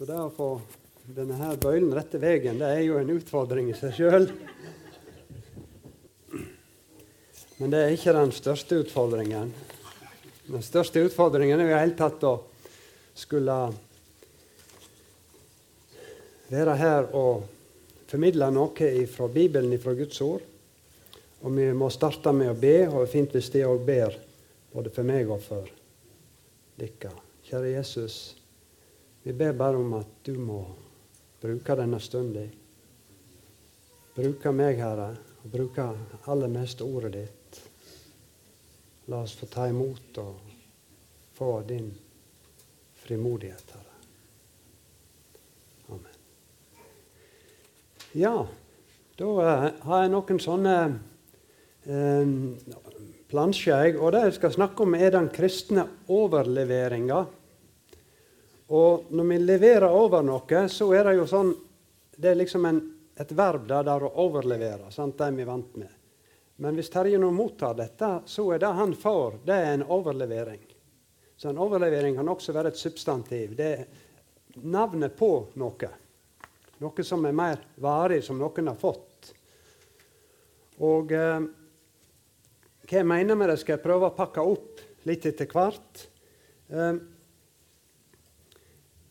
Så det å få denne her bøylen rette veien, det er jo en utfordring i seg sjøl. Men det er ikke den største utfordringen. Den største utfordringen er jo helt tatt å skulle være her og formidle noe fra Bibelen, fra Guds ord. Og vi må starte med å be, og det er fint hvis de òg ber, både for meg og for dere. Kjære Jesus, vi ber bare om at du må bruke denne stunden. Bruke meg, Herre, og bruke aller mest ordet ditt. La oss få ta imot og få din frimodighet, Herre. Amen. Ja, da uh, har jeg noen sånne uh, plansjer, og det jeg skal snakke om, er den kristne overleveringa. Og når vi leverer over noe, så er det jo sånn Det er liksom en, et verb der, der å overlevere. Sant? Det vi vant med. Men hvis Terje nå mottar dette, så er det han får, det er en overlevering. Så en overlevering kan også være et substantiv. Det er navnet på noe. Noe som er mer varig, som noen har fått. Og eh, hva jeg mener med det, skal jeg prøve å pakke opp litt etter hvert. Eh,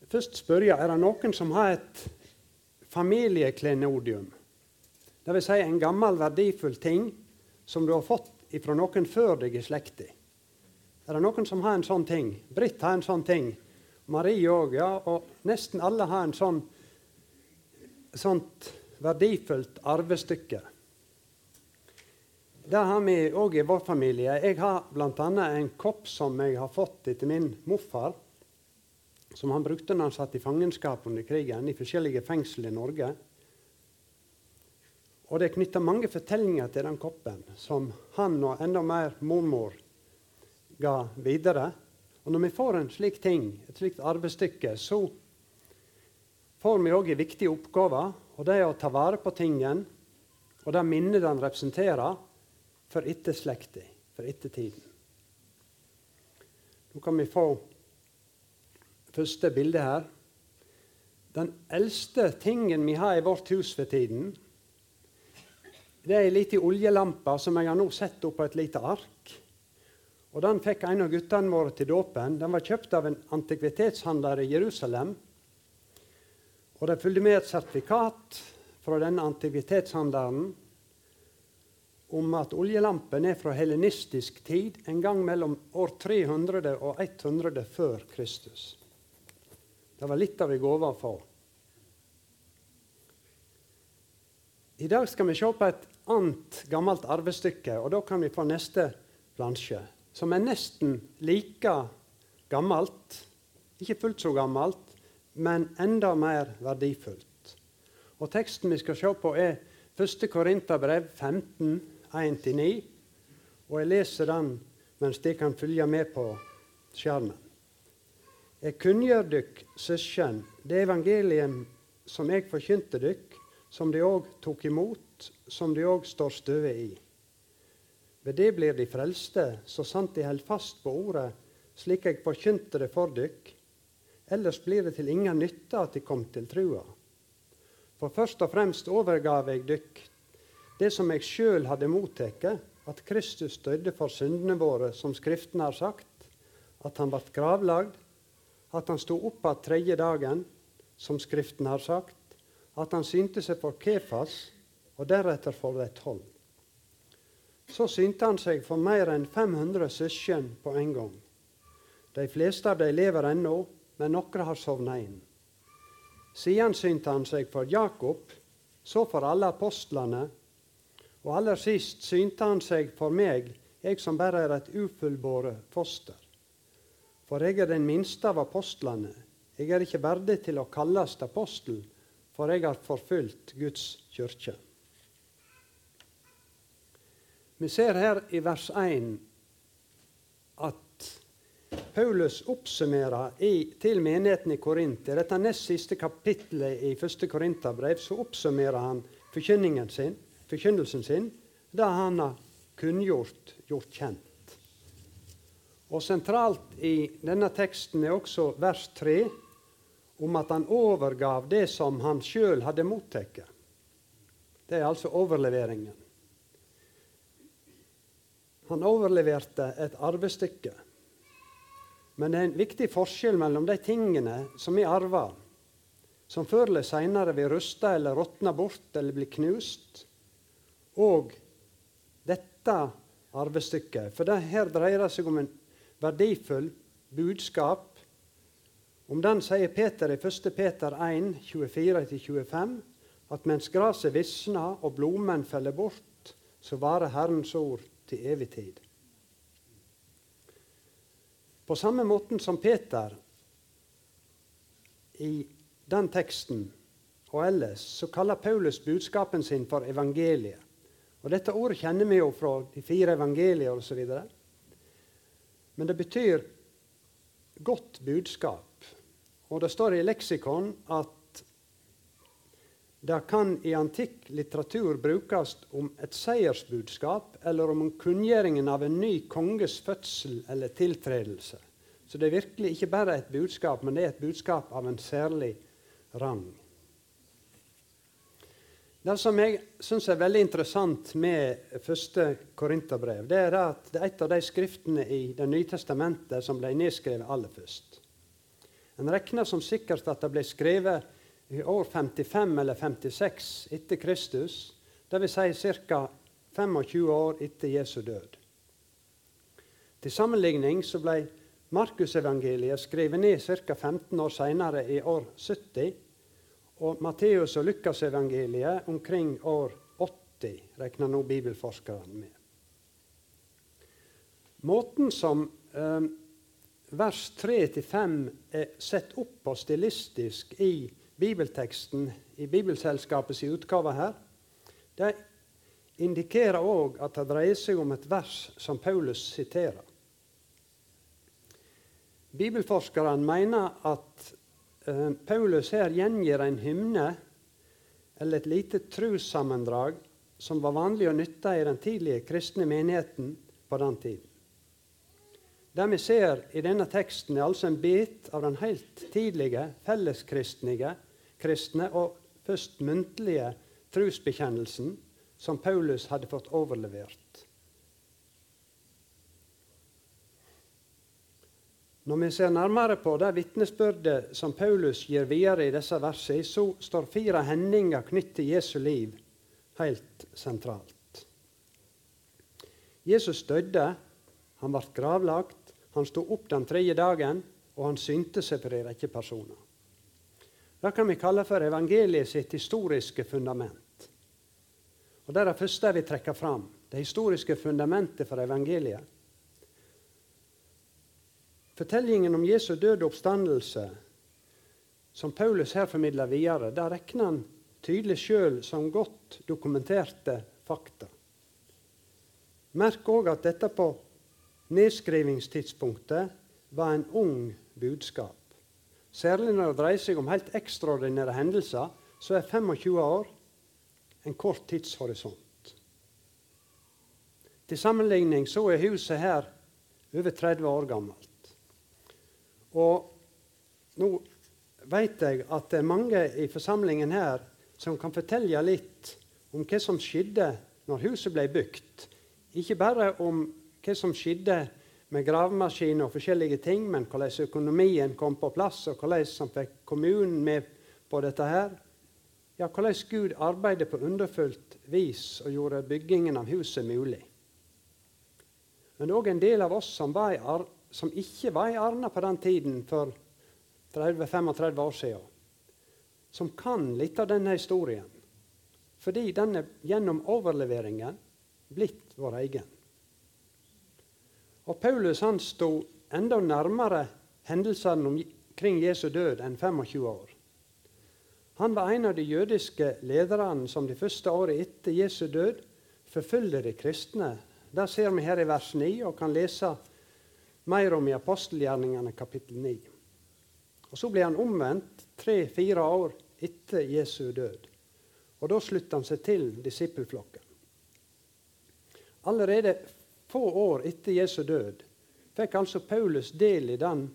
først spør jeg er det noen som har et familieklenodium. Dvs. Si en gammel, verdifull ting som du har fått fra noen før deg i slekta. Er det noen som har en sånn ting? Britt har en sånn ting. Marie òg, ja. Og nesten alle har en sånn sånt verdifullt arvestykke. Det har vi òg i vår familie. Jeg har bl.a. en kopp som jeg har fått etter min morfar. Som han brukte når han satt i fangenskap under krigen i forskjellige fengsel i Norge. Og det er knytta mange fortellinger til den koppen som han og enda mer mormor ga videre. Og når vi får en slik ting, et slikt arvestykke, så får vi òg en viktig oppgave. Og det er å ta vare på tingen og det minnet den representerer for etterslekta, for ettertiden. Nå kan vi få første bilde her. Den eldste tingen vi har i vårt hus for tiden, det er ei lita oljelampe som jeg har nå opp på et lite ark. Og Den fikk en av guttene våre til dåpen. Den var kjøpt av en antikvitetshandler i Jerusalem. Og Det fulgte med et sertifikat fra denne antikvitetshandleren om at oljelampen er fra helenistisk tid, en gang mellom år 300 og 100 før Kristus. Det var litt av å få. I dag skal vi se på et annet gammelt arvestykke, og da kan vi få neste plansje, som er nesten like gammelt. Ikke fullt så gammelt, men enda mer verdifullt. Og Teksten vi skal se på, er 1. Korinterbrev 15, 1-9. Og jeg leser den mens de kan følge med på skjermen. Jeg kunngjør dykk, søsken, det evangelium som jeg forkynte dykk, som de òg tok imot, som de òg står støve i. Ved det blir de frelste, så sant de held fast på ordet, slik jeg forkynte det for dykk. Ellers blir det til ingen nytte at de kom til trua. For først og fremst overgav jeg dykk det som jeg sjøl hadde mottatt, at Kristus døde for syndene våre, som Skriften har sagt, at han ble gravlagd, at han sto opp av tredje dagen, som Skriften har sagt, at han synte seg for Kefas, og deretter for de tolv. Så synte han seg for mer enn 500 søsken på en gang. De fleste av dem lever ennå, men noen har sovna inn. Siden synte han seg for Jakob, så for alle apostlene, og aller sist synte han seg for meg, jeg som bare er et ufullbåret foster. For jeg er den minste av apostlene. Jeg er ikke verdig til å kalles apostel, for jeg har forfulgt Guds kirke. Vi ser her i vers 1 at Paulus oppsummerer i, til menigheten i Korint. I dette nest siste kapittelet i første Korinterbrev så oppsummerer han forkynnelsen sin forkynnelsen sin, det han har kunngjort, gjort kjent. Og Sentralt i denne teksten er også vers 3 om at han overgav det som han sjøl hadde mottatt. Det er altså overleveringen. Han overleverte et arvestykke. Men det er en viktig forskjell mellom de tingene som vi arver, som før eller seinere vil ruste eller råtne bort eller bli knust, og dette arvestykket. For det her dreier seg om en verdifull budskap. Om den sier Peter i 1. Peter 1, 24-25 at mens gresset visner og blommen faller bort, så varer Herrens ord til evig tid. På samme måten som Peter i den teksten og ellers, så kaller Paulus budskapen sin for evangeliet. Og Dette ordet kjenner vi jo fra de fire evangelier osv. Men det betyr godt budskap. Og det står i leksikon at det kan i antikk litteratur brukes om et seiersbudskap eller om kunngjøringen av en ny konges fødsel eller tiltredelse. Så det er virkelig ikke bare et budskap, men det er et budskap av en særlig rang. Det som jeg syns er veldig interessant med første Korinterbrev, det er at det er et av de skriftene i Det nye testamentet som ble nedskrevet aller først. En regner som sikkert at det ble skrevet i år 55 eller 56 etter Kristus, dvs. Si ca. 25 år etter Jesu død. Til sammenligning så ble Markusevangeliet skrevet ned ca. 15 år senere, i år 70, og Matteus- og Lukasevangeliet omkring år 80, regner nå bibelforskerne med. Måten som eh, vers 3-5 er sett opp på stilistisk i bibelteksten i Bibelselskapets utgave her, det indikerer òg at det dreier seg om et vers som Paulus siterer. Bibelforskerne mener at eh, Paulus her gjengir en hymne eller et lite trossammendrag som var vanlig å nytte i den tidlige kristne menigheten på den tiden. Det vi ser i denne teksten, er altså en bit av den helt tidlige felleskristne kristne, og først muntlige trosbekjennelsen som Paulus hadde fått overlevert. Når vi ser nærmere på det vitnesbyrdet som Paulus gir videre i disse versene, så står fire hendinger knyttet til Jesu liv helt sentralt. Jesus døde, han ble gravlagt, han sto opp den tredje dagen, og han synte seg for en rekke personer. Det kan vi kalle for evangeliet sitt historiske fundament. Og Det er det første jeg vil trekke fram. Det historiske fundamentet for evangeliet. Fortellingen om Jesu døde oppstandelse, som Paulus her formidler videre, der regner han tydelig sjøl som godt dokumenterte fakta. Merk òg at dette på nedskrivingstidspunktet var en ung budskap. Særlig når det dreier seg om helt ekstraordinære hendelser, så er 25 år en kort tidshorisont. Til sammenligning så er huset her over 30 år gammelt. Og nå vet jeg at det er mange i forsamlingen her som kan fortelle litt om hva som skjedde når huset ble bygd. Ikke bare om hva som skjedde med gravemaskin og forskjellige ting, men hvordan økonomien kom på plass, og hvordan han fikk kommunen med på dette her. Ja, hvordan Gud arbeidet på underfullt vis og gjorde byggingen av huset mulig. Men òg en del av oss som, var som ikke var i Arna på den tiden, for 30-35 år siden, som kan litt av denne historien. Fordi den er gjennom overleveringen blitt vår egen. Og Paulus han sto enda nærmere hendelsene omkring Jesu død enn 25 år. Han var en av de jødiske lederne som de første året etter Jesu død forfølger de kristne. Det ser vi her i vers 9 og kan lese mer om i apostelgjerningene kapittel 9. Og Så ble han omvendt tre-fire år etter Jesu død. Og Da sluttet han seg til disippelflokken. Allerede få år etter Jesu død fikk altså Paulus del i den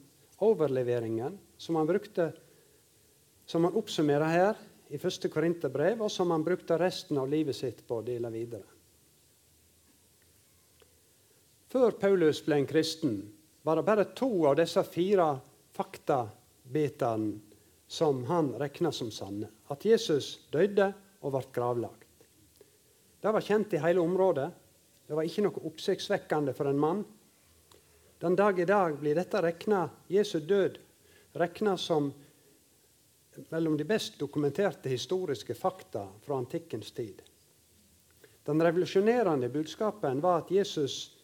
overleveringen som han brukte som han oppsummerer her i første Korinterbrev, og som han brukte resten av livet sitt på å dele videre. Før Paulus ble en kristen, var det bare to av disse fire faktabitene som han regna som sanne. At Jesus døde og ble gravlagt. Det var kjent i hele området. Det var ikke noe oppsiktsvekkende for en mann. Den dag i dag blir dette regna, Jesu død regna som mellom de best dokumenterte historiske fakta fra antikkens tid. Den revolusjonerende budskapen var at Jesus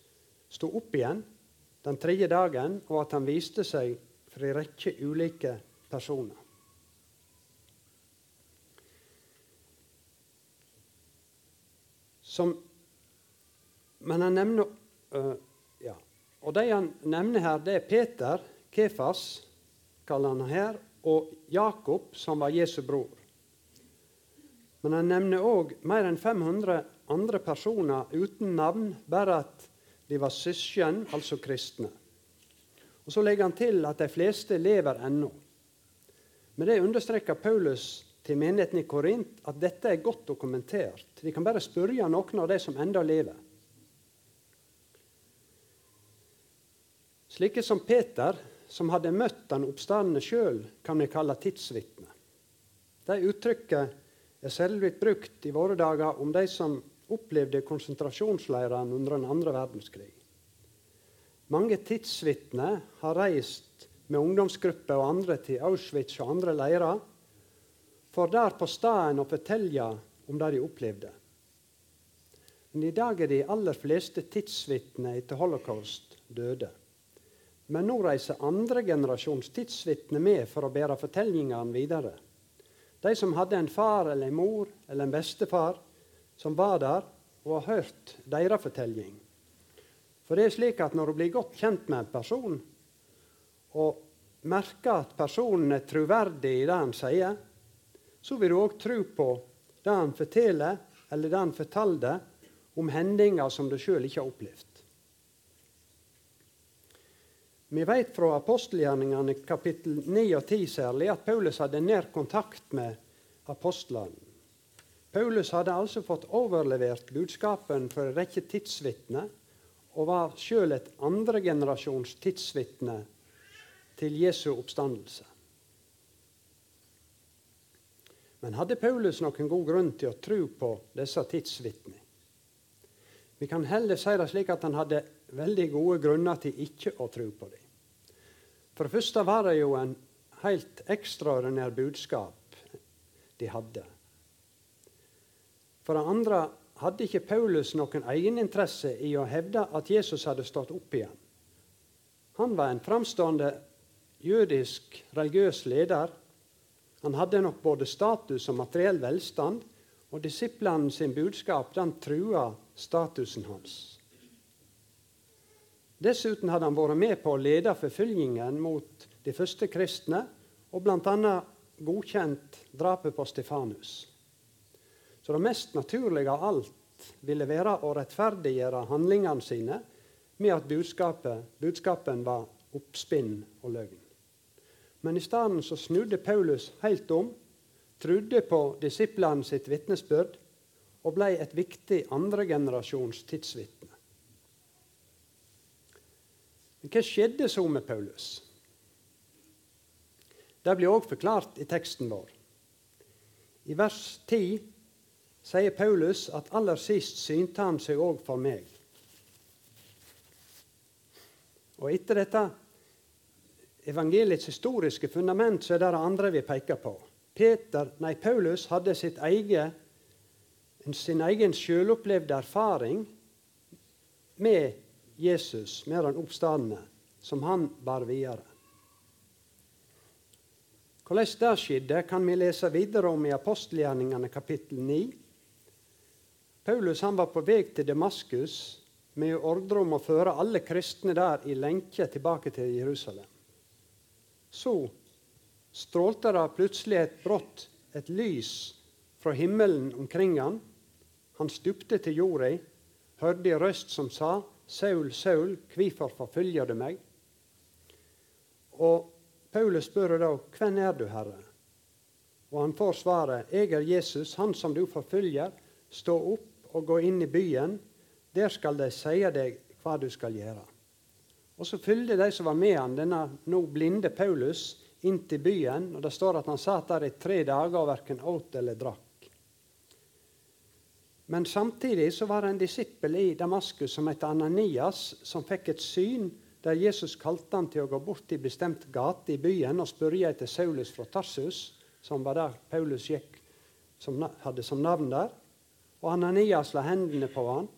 sto opp igjen den tredje dagen, og at han viste seg for en rekke ulike personer. Som, men han nevner uh, ja. Og de han nevner her, det er Peter, Kefas, kaller han her, og Jakob, som var Jesu bror. Men han nevner òg mer enn 500 andre personer uten navn, bare at de var søsken, altså kristne. Og Så legger han til at de fleste lever ennå. Med det understreker Paulus til menigheten i Korint at dette er godt dokumentert. De kan bare spørre noen av de som enda lever. Slike som Peter som hadde møtt den oppstandende sjøl, kan vi kalle tidsvitner. Det uttrykket er blitt brukt i våre dager om de som opplevde konsentrasjonsleirene under den andre verdenskrig. Mange tidsvitner har reist med ungdomsgrupper og andre til Auschwitz og andre leirer, for der på stedet å fortelle om det de opplevde. Men i dag er de aller fleste tidsvitner etter holocaust døde. Men nå reiser andre generasjons tidsvitner med for å bære fortellingene videre. De som hadde en far eller en mor eller en bestefar som var der og har hørt deres fortelling. For det er slik at når du blir godt kjent med en person, og merker at personen er troverdig i det han sier, så vil du òg tro på det han forteller, eller det han fortalte om hendinger som du sjøl ikke har opplevd. Vi vet fra apostelgjerningene kapittel 9 og 10 særlig at Paulus hadde nær kontakt med apostlene. Paulus hadde altså fått overlevert budskapen for en rekke tidsvitner og var sjøl et andregenerasjons tidsvitne til Jesu oppstandelse. Men hadde Paulus noen god grunn til å tro på disse tidsvitnene? Vi kan heller si det slik at han hadde veldig gode grunner til ikke å tro på dem. For det første var det jo en helt ekstraordinær budskap de hadde. For det andre hadde ikke Paulus noen egeninteresse i å hevde at Jesus hadde stått opp igjen. Han var en framstående jødisk religiøs leder. Han hadde nok både status og materiell velstand, og disiplene sin budskap den trua statusen hans. Dessuten hadde han vært med på å lede forfølgingen mot de første kristne, og bl.a. godkjent drapet på Stefanus. Så det mest naturlige av alt ville være å rettferdiggjøre handlingene sine med at budskapen var oppspinn og løgn. Men i stedet så snudde Paulus helt om, trodde på disiplene sitt vitnesbyrd og ble et viktig andregenerasjons tidsvitne. Men hva skjedde så med Paulus? Det blir òg forklart i teksten vår. I vers 10 sier Paulus at aller sist synte han seg òg for meg. Og etter dette evangeliets historiske fundament så er det det andre vi peker på. Peter, nei, Paulus hadde eget, sin egen selvopplevde erfaring med Jesus med den oppstandende, som han bar videre. Hvordan det skjedde, kan vi lese videre om i apostelgjerningene kapittel 9. Paulus han var på vei til Damaskus med ordre om å føre alle kristne der i lenke tilbake til Jerusalem. Så strålte det plutselig et brått et lys fra himmelen omkring han. Han stupte til jorda, hørte en røst som sa:" Saul, Saul, hvorfor forfølger du meg? Og Paulus spør da, hvem er du, Herre? Og han får svaret, 'Jeg er Jesus, han som du forfølger. Stå opp og gå inn i byen. Der skal de si deg hva du skal gjøre.' Og Så følger de som var med han, denne nå blinde Paulus, inn til byen. og Det står at han satt der i tre dager og verken åt eller drakk. Men samtidig så var det en disippel i Damaskus som het Ananias, som fikk et syn der Jesus kalte han til å gå bort til bestemt gate i byen og spørre etter Saulus fra Tarsus som var der Paulus gikk, som hadde som navn der. Og Ananias la hendene på han,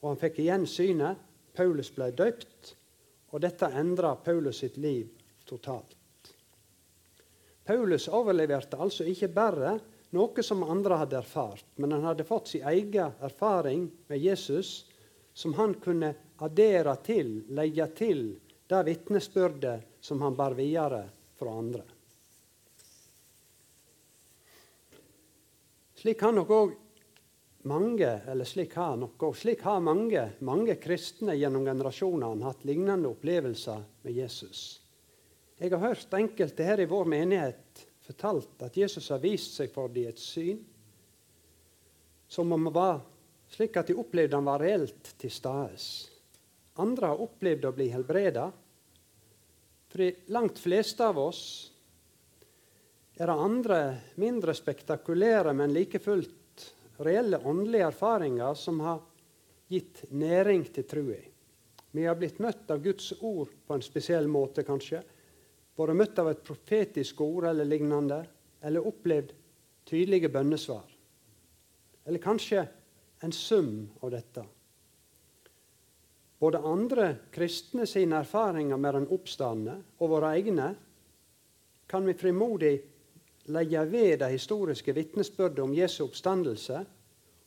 og han fikk igjen synet. Paulus ble døpt, og dette endra Paulus sitt liv totalt. Paulus overleverte altså ikke bare noe som andre hadde erfart, men han hadde fått sin egen erfaring med Jesus, som han kunne addere til, legge til det vitnesbyrdet som han bar videre fra andre. Slik kan nok òg mange eller slik har noe, slik har mange, mange kristne gjennom generasjonene hatt lignende opplevelser med Jesus. Jeg har hørt enkelte her i vår menighet fortalt at Jesus har vist seg for dem et syn som om det var slik at de opplevde han var reelt til stede. Andre har opplevd å bli helbreda. For de langt fleste av oss er det andre, mindre spektakulære, men like fullt reelle åndelige erfaringer som har gitt næring til trua. Vi har blitt møtt av Guds ord på en spesiell måte, kanskje. Vært møtt av et profetisk ord eller lignende, eller opplevd tydelige bønnesvar. Eller kanskje en sum av dette. Både andre kristne sine erfaringer med den oppstandende og våre egne kan vi frimodig legge ved det historiske vitnesbyrdet om Jesu oppstandelse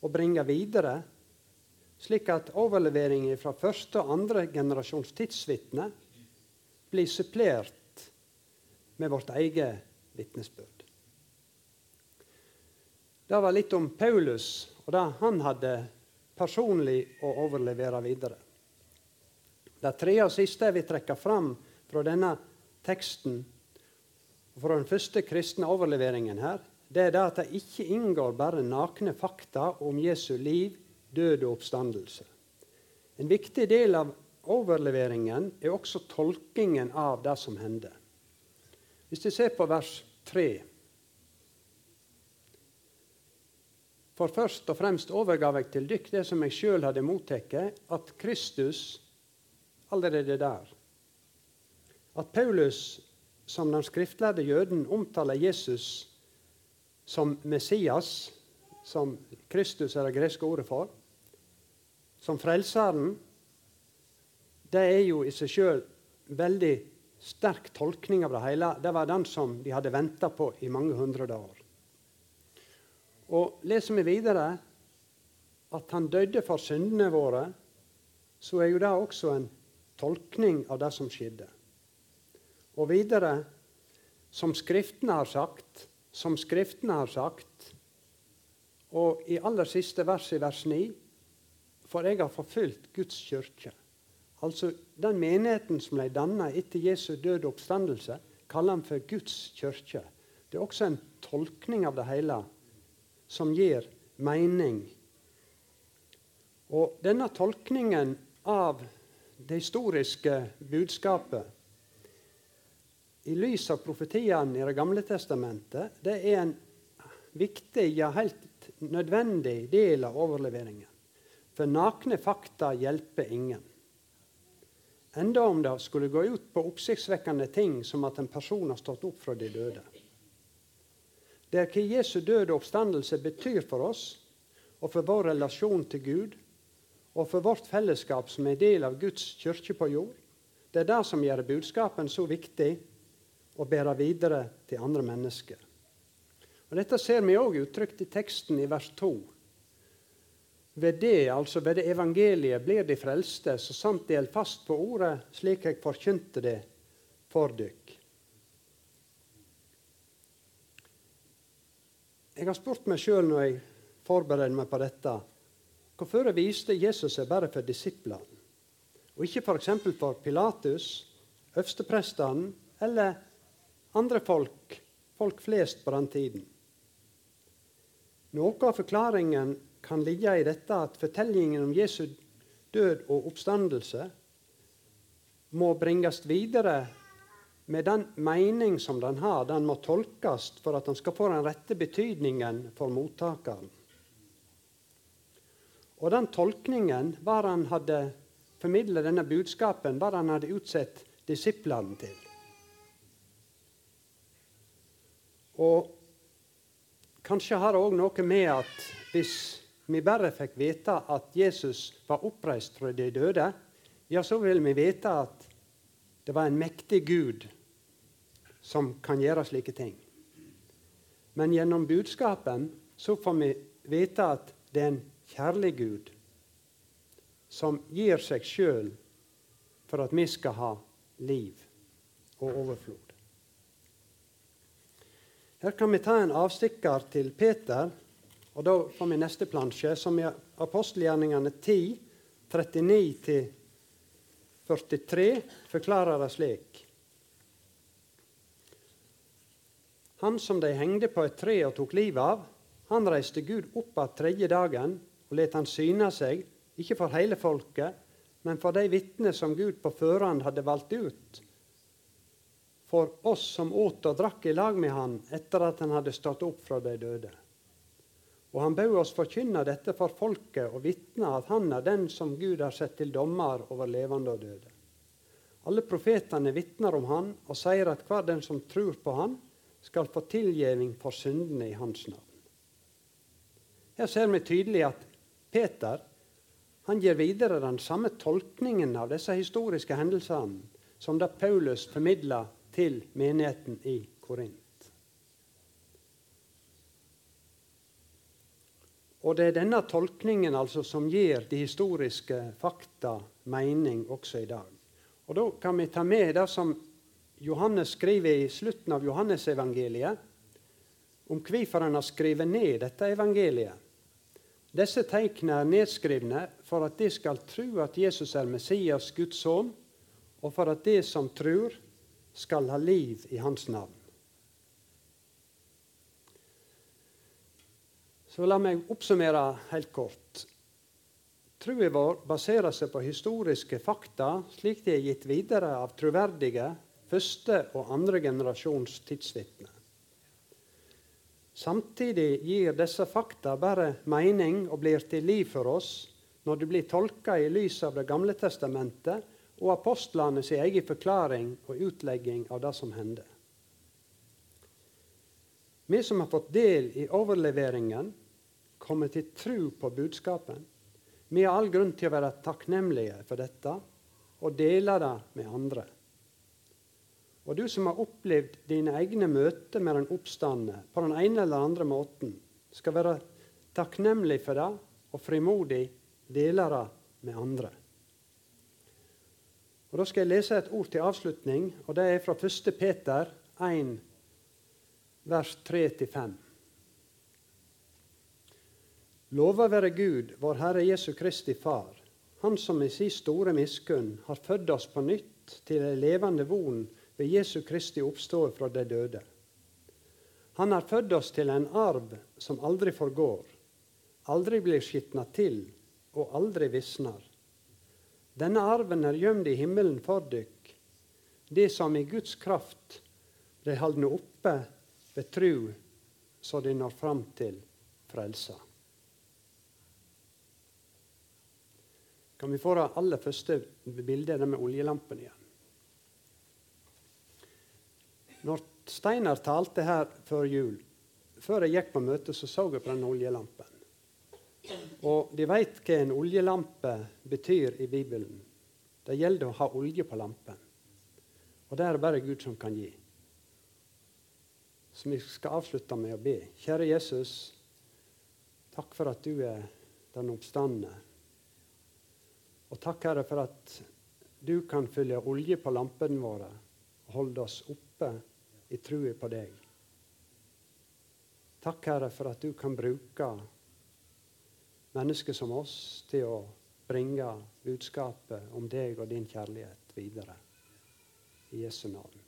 og bringe videre, slik at overleveringen fra første og andre generasjons tidsvitner blir supplert med vårt eget vitnesbyrd. Det var litt om Paulus og det han hadde personlig å overlevere videre. Det tredje og siste jeg vil trekke fram fra denne teksten, fra den første kristne overleveringen her, det er det at det ikke inngår bare nakne fakta om Jesu liv, død og oppstandelse. En viktig del av overleveringen er også tolkingen av det som hendte. Hvis vi ser på vers 3 For først og fremst overgav jeg til dykk det som jeg sjøl hadde mottatt, at Kristus allerede der At Paulus som den skriftlærde jøden omtaler Jesus som Messias, som Kristus er det greske ordet for, som frelseren, det er jo i seg sjøl veldig sterk tolkning av det hele. Det var den som de hadde venta på i mange hundre år. Og Leser vi videre at han døde for syndene våre, så er jo det også en tolkning av det som skjedde. Og videre som Skriftene har sagt, som Skriftene har sagt. Og i aller siste vers, i vers 9, for jeg har forfulgt Guds kirke. Altså den menigheten som ble danna etter Jesu død og oppstandelse, kaller han for Guds kirke. Det er også en tolkning av det hele som gir mening. Og denne tolkningen av det historiske budskapet i lys av profetiene i Det gamle testamentet, det er en viktig, ja helt nødvendig del av overleveringen. For nakne fakta hjelper ingen. Enda om det skulle gå ut på oppsiktsvekkende ting som at en person har stått opp fra de døde. Det er hva Jesu døde oppstandelse betyr for oss og for vår relasjon til Gud og for vårt fellesskap som er del av Guds kirke på jord. Det er det som gjør budskapen så viktig og bære videre til andre mennesker. Og Dette ser vi òg uttrykt i teksten i vers 2. Ved det, altså ved det evangeliet, blir de frelste, så sant de holder fast på ordet, slik jeg forkynte det for dykk. Jeg har spurt meg sjøl når jeg forbereder meg på dette, hvorfor viste Jesus seg bare for disiplene, og ikke f.eks. For, for Pilatus, øversteprestene eller andre folk, folk flest på den tiden. Noe av forklaringen kan ligge i dette at fortellingen om Jesu død og oppstandelse må bringes videre med den mening som den har. Den må tolkes for at den skal få den rette betydningen for mottakeren. Og den tolkningen var han hadde formidlet denne budskapen, var han hadde utsett disiplene til. Og kanskje har det òg noe med at hvis vi bare fikk vite at Jesus var oppreist fra de døde, ja, så vil vi vite at det var en mektig Gud som kan gjøre slike ting. Men gjennom budskapen så får vi vite at det er en kjærlig Gud som gir seg sjøl for at vi skal ha liv og overflod. Her kan vi ta en avstikker til Peter, og da får vi neste plansje, som er apostelgjerningene 10, 39-43, forklarer det slik. Han som de hengde på et tre og tok livet av, han reiste Gud opp av tredje dagen og let han syne seg, ikke for hele folket, men for de vitner som Gud på førehånd hadde valgt ut, for oss som åt og drakk i lag med han etter at han hadde stått opp fra de døde. Og han bød oss forkynne dette for folket og vitne at han er den som Gud har sett til dommer over levende og døde. Alle profetene vitner om han og sier at hver den som tror på han, skal få tilgjeving for syndene i hans navn. Her ser vi tydelig at Peter han gir videre den samme tolkningen av disse historiske hendelsene som da Paulus formidla til menigheten i Korint. Og det er denne tolkningen altså som gir de historiske fakta mening også i dag. Og Da kan vi ta med det som Johannes skriver i slutten av Johannesevangeliet om hvorfor han har skrevet ned dette evangeliet. Disse tegnene er nedskrivne for at de skal tro at Jesus er Messias, Guds sønn, og for at de som tror, skal ha liv i hans navn. Så la meg oppsummere helt kort. Troen vår baserer seg på historiske fakta, slik de er gitt videre av troverdige, første og andre generasjons tidsvitner. Samtidig gir disse fakta bare mening og blir til liv for oss når de blir tolka i lys av Det gamle testamentet og apostlene sin egen forklaring og utlegging av det som hendte. Vi som har fått del i overleveringen, kommer til tro på budskapen. Vi har all grunn til å være takknemlige for dette og dele det med andre. Og du som har opplevd dine egne møter med den oppstandende på den ene eller andre måten, skal være takknemlig for det og frimodig dele det med andre. Og Da skal jeg lese et ord til avslutning, og det er fra 1. Peter 1, vers 3-5. Lova være Gud, vår Herre Jesu Kristi Far, Han som i sin store miskunn har født oss på nytt til ei levende von ved Jesu Kristi oppståelse fra de døde. Han har født oss til en arv som aldri forgår, aldri blir skitna til og aldri visner. Denne arven er gjemt i himmelen for dykk, det som i Guds kraft blir haldne oppe ved tru, så de når fram til frelsa. Kan vi få det aller første bildet, det med oljelampen igjen? Når Steinar talte her før jul, før jeg gikk på møtet, så så jeg på den oljelampen. Og de veit hva en oljelampe betyr i Bibelen. Det gjelder å ha olje på lampen. Og det er det bare Gud som kan gi. Så vi skal avslutte med å be. Kjære Jesus, takk for at du er den oppstandende. Og takk, Herre, for at du kan fylle olje på lampene våre og holde oss oppe i trua på deg. Takk, Herre, for at du kan bruke mennesker som oss til å bringe budskapet om deg og din kjærlighet videre. I Jesu navn.